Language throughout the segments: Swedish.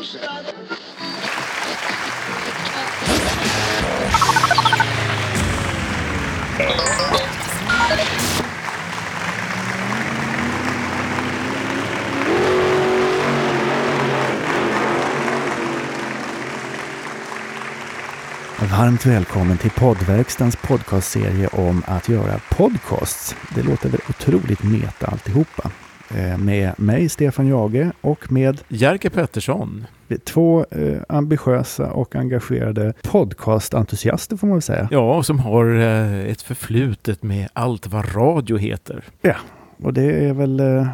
Varmt välkommen till poddverkstans podcastserie om att göra podcasts. Det låter väl otroligt meta alltihopa. Eh, Med mig, Stefan Jage, och med Jerker Pettersson. två eh, ambitiösa och engagerade podcastentusiaster får man väl säga. Ja, som har eh, ett förflutet med allt vad radio heter. Och det är väl, eh,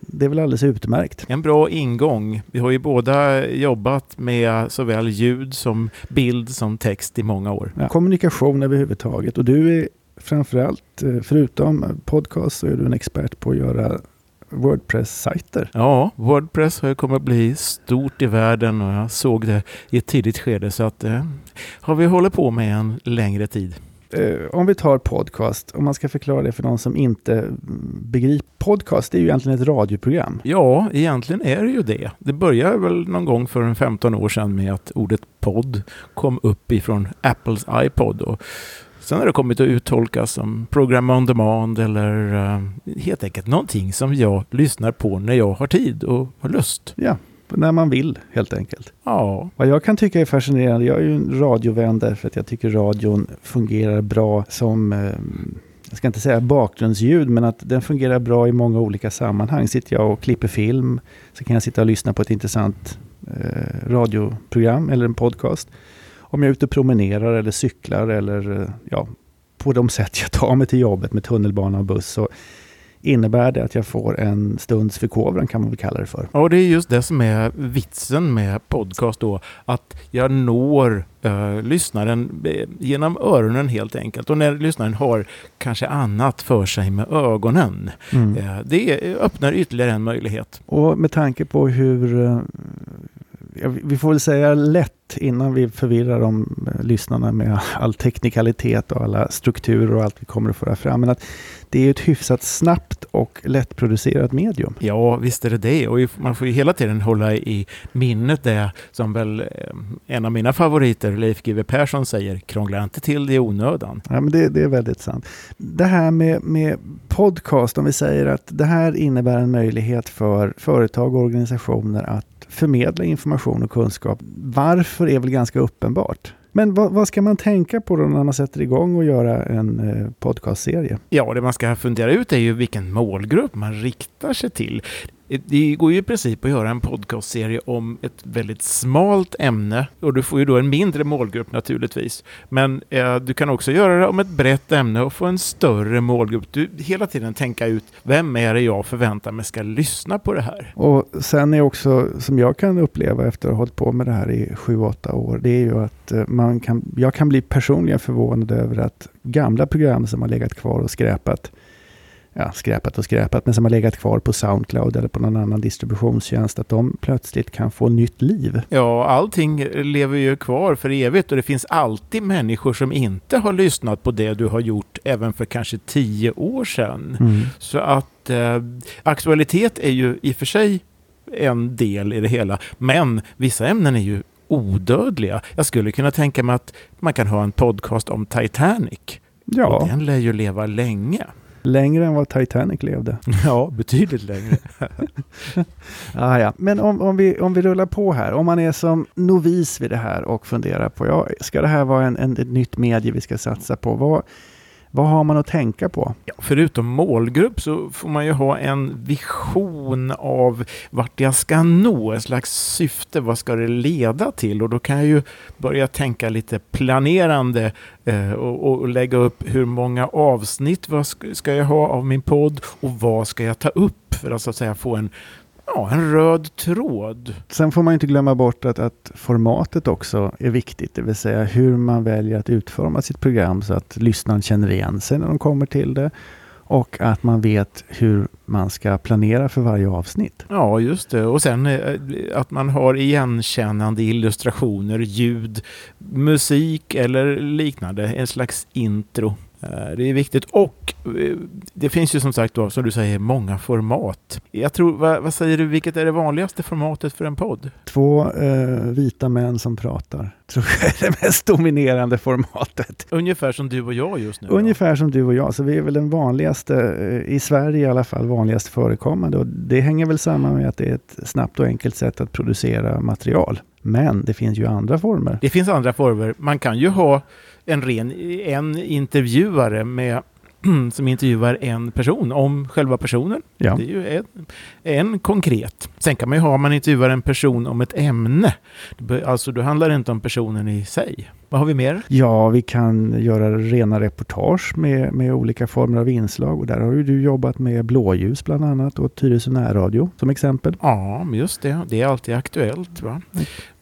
det är väl alldeles utmärkt. En bra ingång. Vi har ju båda jobbat med såväl ljud som bild som text i många år. Ja, kommunikation överhuvudtaget. Och du är framförallt, eh, förutom podcast, så är du en expert på att göra Wordpress-sajter. Ja, Wordpress har ju kommit att bli stort i världen och jag såg det i ett tidigt skede så att det har vi hållit på med en längre tid. Eh, om vi tar podcast, om man ska förklara det för någon som inte begriper. Podcast är ju egentligen ett radioprogram. Ja, egentligen är det ju det. Det började väl någon gång för en 15 år sedan med att ordet podd kom upp ifrån Apples iPod. Och sen har det kommit att uttolkas som program on demand eller eh, helt enkelt någonting som jag lyssnar på när jag har tid och har lust. Ja, när man vill helt enkelt. Ja, Vad jag kan tycka är fascinerande, jag är ju en radiovän därför att jag tycker radion fungerar bra som, eh, jag ska inte säga bakgrundsljud, men att den fungerar bra i många olika sammanhang. Sitter jag och klipper film så kan jag sitta och lyssna på ett intressant eh, radioprogram eller en podcast. Om jag är ute och promenerar eller cyklar eller ja, på de sätt jag tar mig till jobbet med tunnelbana och buss så innebär det att jag får en stunds förkovran kan man väl kalla det för. och det är just det som är vitsen med podcast då. Att jag når eh, lyssnaren eh, genom öronen helt enkelt. Och när lyssnaren har kanske annat för sig med ögonen. Mm. Eh, det öppnar ytterligare en möjlighet. Och med tanke på hur, eh, ja, vi får väl säga lätt innan vi förvirrar de eh, lyssnarna med all teknikalitet och alla strukturer och allt vi kommer att föra fram. Men att det är ett hyfsat snabbt och lättproducerat medium. Ja, visst är det det. Och man får ju hela tiden hålla i minnet det som väl eh, en av mina favoriter, Leif GW Persson, säger. Krångla inte till det i onödan. Ja, men det, det är väldigt sant. Det här med, med podcast, om vi säger att det här innebär en möjlighet för företag och organisationer att förmedla information och kunskap. Varför är väl ganska uppenbart. Men vad, vad ska man tänka på då när man sätter igång och göra en eh, podcastserie? Ja, det man ska fundera ut är ju vilken målgrupp man riktar sig till. Det går ju i princip att göra en podcastserie om ett väldigt smalt ämne och du får ju då en mindre målgrupp naturligtvis. Men eh, du kan också göra det om ett brett ämne och få en större målgrupp. Du hela tiden tänka ut vem är det jag förväntar mig ska lyssna på det här? Och sen är också, som jag kan uppleva efter att ha hållit på med det här i sju åtta år, det är ju att eh, man kan, jag kan bli personligen förvånad över att gamla program som har legat kvar och skräpat, ja skräpat och skräpat, men som har legat kvar på Soundcloud eller på någon annan distributionstjänst, att de plötsligt kan få nytt liv. Ja, allting lever ju kvar för evigt och det finns alltid människor som inte har lyssnat på det du har gjort även för kanske tio år sedan. Mm. Så att eh, aktualitet är ju i och för sig en del i det hela. Men vissa ämnen är ju odödliga. Jag skulle kunna tänka mig att man kan ha en podcast om Titanic. Ja, Och den lär ju leva länge. Längre än vad Titanic levde. Ja, betydligt längre. Ah, ja. Men om, om, vi, om vi rullar på här, om man är som novis vid det här och funderar på, ja, ska det här vara en, en, ett nytt medie vi ska satsa på? Vad, vad har man att tänka på? Ja, förutom målgrupp så får man ju ha en vision av vart jag ska nå, ett slags syfte, vad ska det leda till? Och då kan jag ju börja tänka lite planerande eh, och, och lägga upp hur många avsnitt vad ska, ska jag ha av min podd och vad ska jag ta upp för att så att säga få en, ja, en röd tråd. Sen får man inte glömma bort att, att formatet också är viktigt, det vill säga hur man väljer att utforma sitt program så att lyssnaren känner igen sig när de kommer till det och att man vet hur man ska planera för varje avsnitt. Ja, just det. Och sen eh, att man har igenkännande illustrationer, ljud, musik eller liknande. En slags intro. Eh, det är viktigt och eh, det finns ju som sagt då, som du säger, många format. Jag tror, vad, vad säger du, vilket är det vanligaste formatet för en podd? Två eh, vita män som pratar. Tror jag är det mest dominerande formatet. Ungefär som du och jag just nu. Ungefär då. som du och jag, så vi är väl den vanligaste, eh, i Sverige i alla fall, vanligast förekommande. Och det hänger väl samman med att det är ett snabbt och enkelt sätt att producera material. Men det finns ju andra former. Det finns andra former. Man kan ju ha en ren en intervjuare med som intervjuar en person om själva personen. Ja. Det är ju en, en konkret. Sen kan man ju ha, om man intervjuar en person om ett ämne. Alltså då handlar det inte om personen i sig. Vad har vi mer? Ja, vi kan göra rena reportage med, med olika former av inslag. Och där har ju du jobbat med blåljus bland annat och Tyresö närradio som exempel. Ja, just det. Det är alltid aktuellt. Va?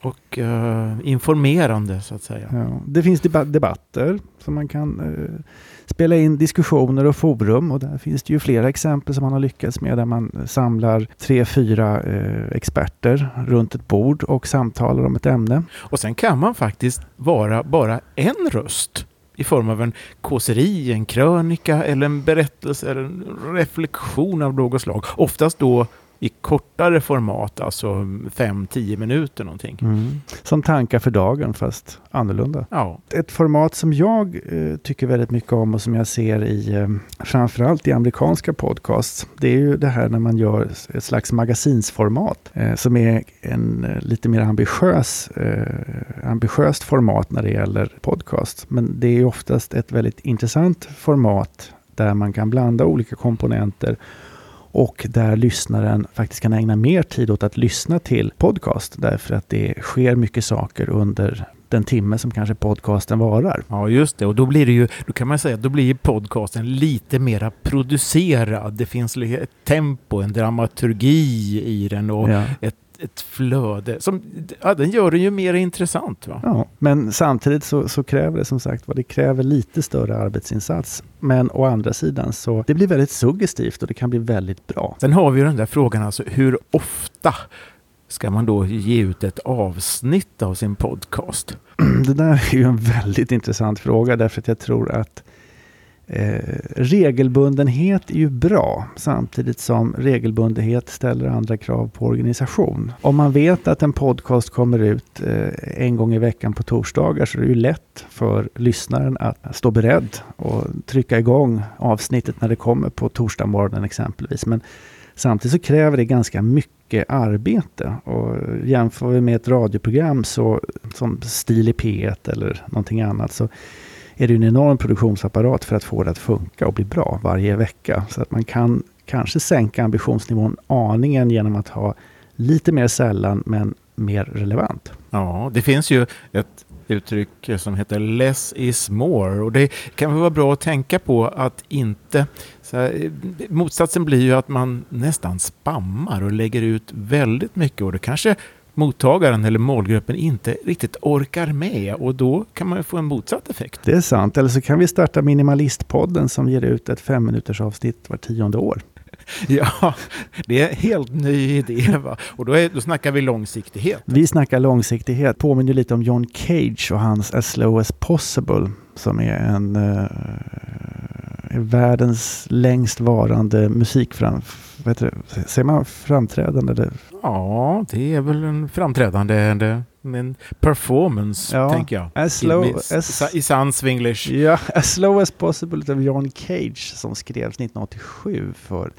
Och uh, informerande så att säga. Ja. Det finns debatter som man kan uh, spela in diskussioner och forum och där finns det ju flera exempel som man har lyckats med där man samlar tre, fyra eh, experter runt ett bord och samtalar om ett ämne. Och sen kan man faktiskt vara bara en röst i form av en kåseri, en krönika eller en berättelse eller en reflektion av något slag. Oftast då i kortare format, alltså 5-10 minuter någonting. Mm. Som tankar för dagen fast annorlunda. Ja. Ett format som jag eh, tycker väldigt mycket om och som jag ser i eh, framförallt i amerikanska podcasts. Det är ju det här när man gör ett slags magasinsformat eh, som är en eh, lite mer ambitiös, eh, ambitiöst format när det gäller podcast. Men det är oftast ett väldigt intressant format där man kan blanda olika komponenter och där lyssnaren faktiskt kan ägna mer tid åt att lyssna till podcast därför att det sker mycket saker under den timme som kanske podcasten varar. Ja, just det. Och då blir det ju, då kan man säga, då blir podcasten lite mera producerad. Det finns ett tempo, en dramaturgi i den och ja. ett ett flöde. Som, ja, den gör den ju mer intressant. Va? Ja, men samtidigt så, så kräver det som sagt vad det kräver lite större arbetsinsats. Men å andra sidan så det blir väldigt suggestivt och det kan bli väldigt bra. Sen har vi den där frågan alltså hur ofta ska man då ge ut ett avsnitt av sin podcast? Det där är ju en väldigt intressant fråga därför att jag tror att Eh, regelbundenhet är ju bra samtidigt som regelbundenhet ställer andra krav på organisation. Om man vet att en podcast kommer ut eh, en gång i veckan på torsdagar så är det ju lätt för lyssnaren att stå beredd och trycka igång avsnittet när det kommer på torsdagmorgonen exempelvis. Men samtidigt så kräver det ganska mycket arbete. Och jämför vi med ett radioprogram så, som Stil i P1 eller någonting annat så är det en enorm produktionsapparat för att få det att funka och bli bra varje vecka. Så att man kan kanske sänka ambitionsnivån aningen genom att ha lite mer sällan men mer relevant. Ja, det finns ju ett uttryck som heter less is more och det kan väl vara bra att tänka på att inte här, motsatsen blir ju att man nästan spammar och lägger ut väldigt mycket och det kanske mottagaren eller målgruppen inte riktigt orkar med och då kan man ju få en motsatt effekt. Det är sant. Eller så kan vi starta Minimalistpodden som ger ut ett fem minuters avsnitt var tionde år. Ja, det är en helt ny idé. Va? Och då, är, då snackar vi långsiktighet. Vi snackar långsiktighet. Påminner lite om John Cage och hans As Slow As Possible som är en uh, världens längst varande musikfram... Vet du, säger man framträdande? Eller? Ja, det är väl en framträdande en performance, ja, tänker jag. As slow, I, as, I sann swinglish. Ja, As slow as possible av John Cage som skrevs 1987 för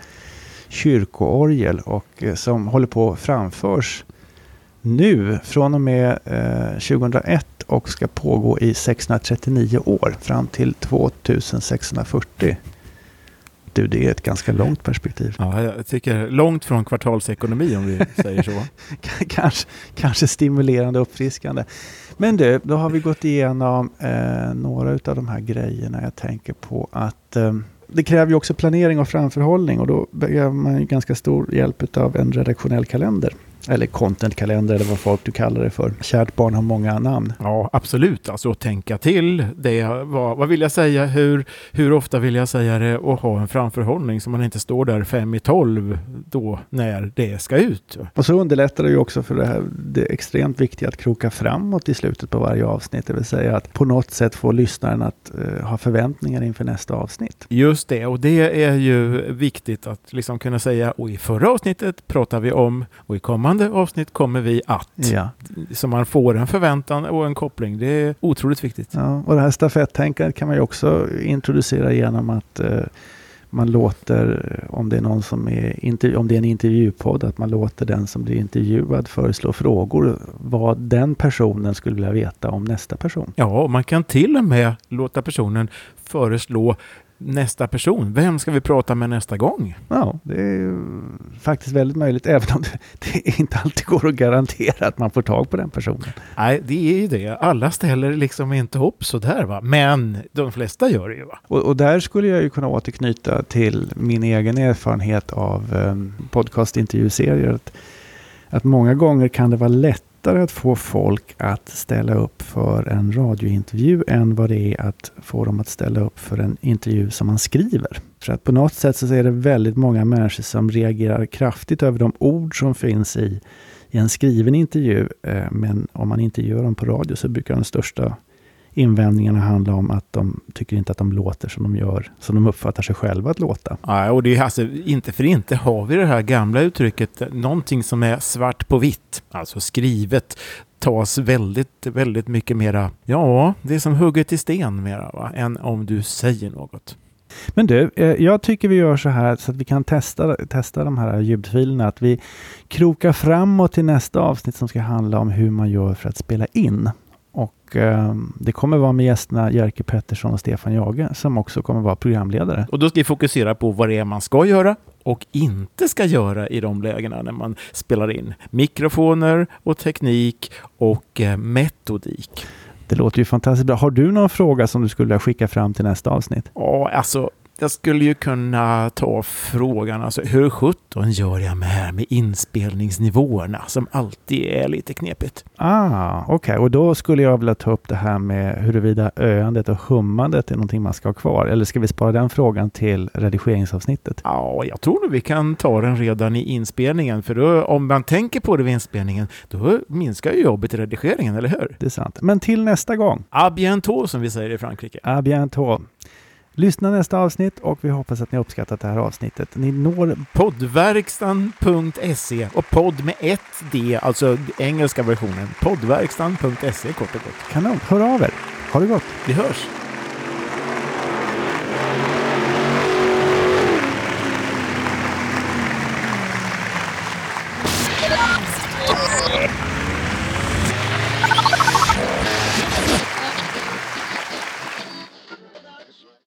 kyrkoorgel och eh, som håller på att framförs nu från och med eh, 2001 och ska pågå i 639 år fram till 2640. Du, det är ett ganska långt perspektiv. Ja, jag tycker långt från kvartalsekonomi om vi säger så. kanske, kanske stimulerande och uppfriskande. Men du, då har vi gått igenom eh, några av de här grejerna. Jag tänker på att eh, det kräver ju också planering och framförhållning och då behöver man ju ganska stor hjälp av en redaktionell kalender. Eller contentkalender eller vad folk du kallar det för. Kärt barn har många namn. Ja, absolut. Alltså tänka till det. Vad, vad vill jag säga? Hur, hur ofta vill jag säga det? Och ha en framförhållning så man inte står där fem i tolv då när det ska ut. Och så underlättar det ju också för det här det är extremt viktiga att kroka framåt i slutet på varje avsnitt. Det vill säga att på något sätt få lyssnaren att uh, ha förväntningar inför nästa avsnitt. Just det, och det är ju viktigt att liksom kunna säga och i förra avsnittet pratar vi om och i kommande avsnitt kommer vi att. Ja. Så man får en förväntan och en koppling. Det är otroligt viktigt. Ja, och det här stafettänkandet kan man ju också introducera genom att uh, man låter, om det är någon som är, om det är en intervjupodd, att man låter den som blir intervjuad föreslå frågor vad den personen skulle vilja veta om nästa person. Ja, man kan till och med låta personen föreslå nästa person. Vem ska vi prata med nästa gång? Ja, det är faktiskt väldigt möjligt, även om det, inte alltid går att garantera att man får tag på den personen. Nej, det är ju det. Alla ställer liksom inte upp sådär, va? men de flesta gör det ju. Va? Och, och där skulle jag ju kunna återknyta till min egen erfarenhet av um, podcastintervjuserier. Att, att många gånger kan det vara lätt lättare att få folk att ställa upp för en radiointervju än vad det är att få dem att ställa upp för en intervju som man skriver. För att på något sätt så är det väldigt många människor som reagerar kraftigt över de ord som finns i, i en skriven intervju. Eh, men om man intervjuar dem på radio så brukar den största invändningarna handlar om att de tycker inte att de låter som de gör, som de uppfattar sig själva att låta. Ja, och det är alltså inte för inte har vi det här gamla uttrycket, någonting som är svart på vitt, alltså skrivet, tas väldigt, väldigt mycket mera, ja, det är som hugget i sten mera, va? än om du säger något. Men du, eh, jag tycker vi gör så här så att vi kan testa, testa de här ljudfilerna. Att vi krokar framåt till nästa avsnitt som ska handla om hur man gör för att spela in. Och eh, det kommer vara med gästerna Jerker Pettersson och Stefan Jage som också kommer vara programledare. Och då ska vi fokusera på vad det är man ska göra och inte ska göra i de lägena när man spelar in. Mikrofoner och teknik och eh, metodik. Det låter ju fantastiskt bra. Har du någon fråga som du skulle skicka fram till nästa avsnitt? Ja, alltså jag skulle ju kunna ta frågan, alltså hur sjutton gör jag med här med inspelningsnivåerna som alltid är lite knepigt? Ah, okej, okay. och då skulle jag vilja ta upp det här med huruvida öandet och hummandet är någonting man ska ha kvar. Eller ska vi spara den frågan till redigeringsavsnittet? Ja, jag tror nog vi kan ta den redan i inspelningen, för då, om man tänker på det vid inspelningen, då minskar ju jobbet i redigeringen, eller hur? Det är sant. Men till nästa gång. A bientôt, som vi säger i Frankrike. A bientôt. Lyssna nästa avsnitt och vi hoppas att ni uppskattat det här avsnittet. Ni når poddverkstan.se och podd med ett D, alltså engelska versionen. Poddverkstan.se kort och gott. Kanon, hör av er. Ha det gott. Vi hörs.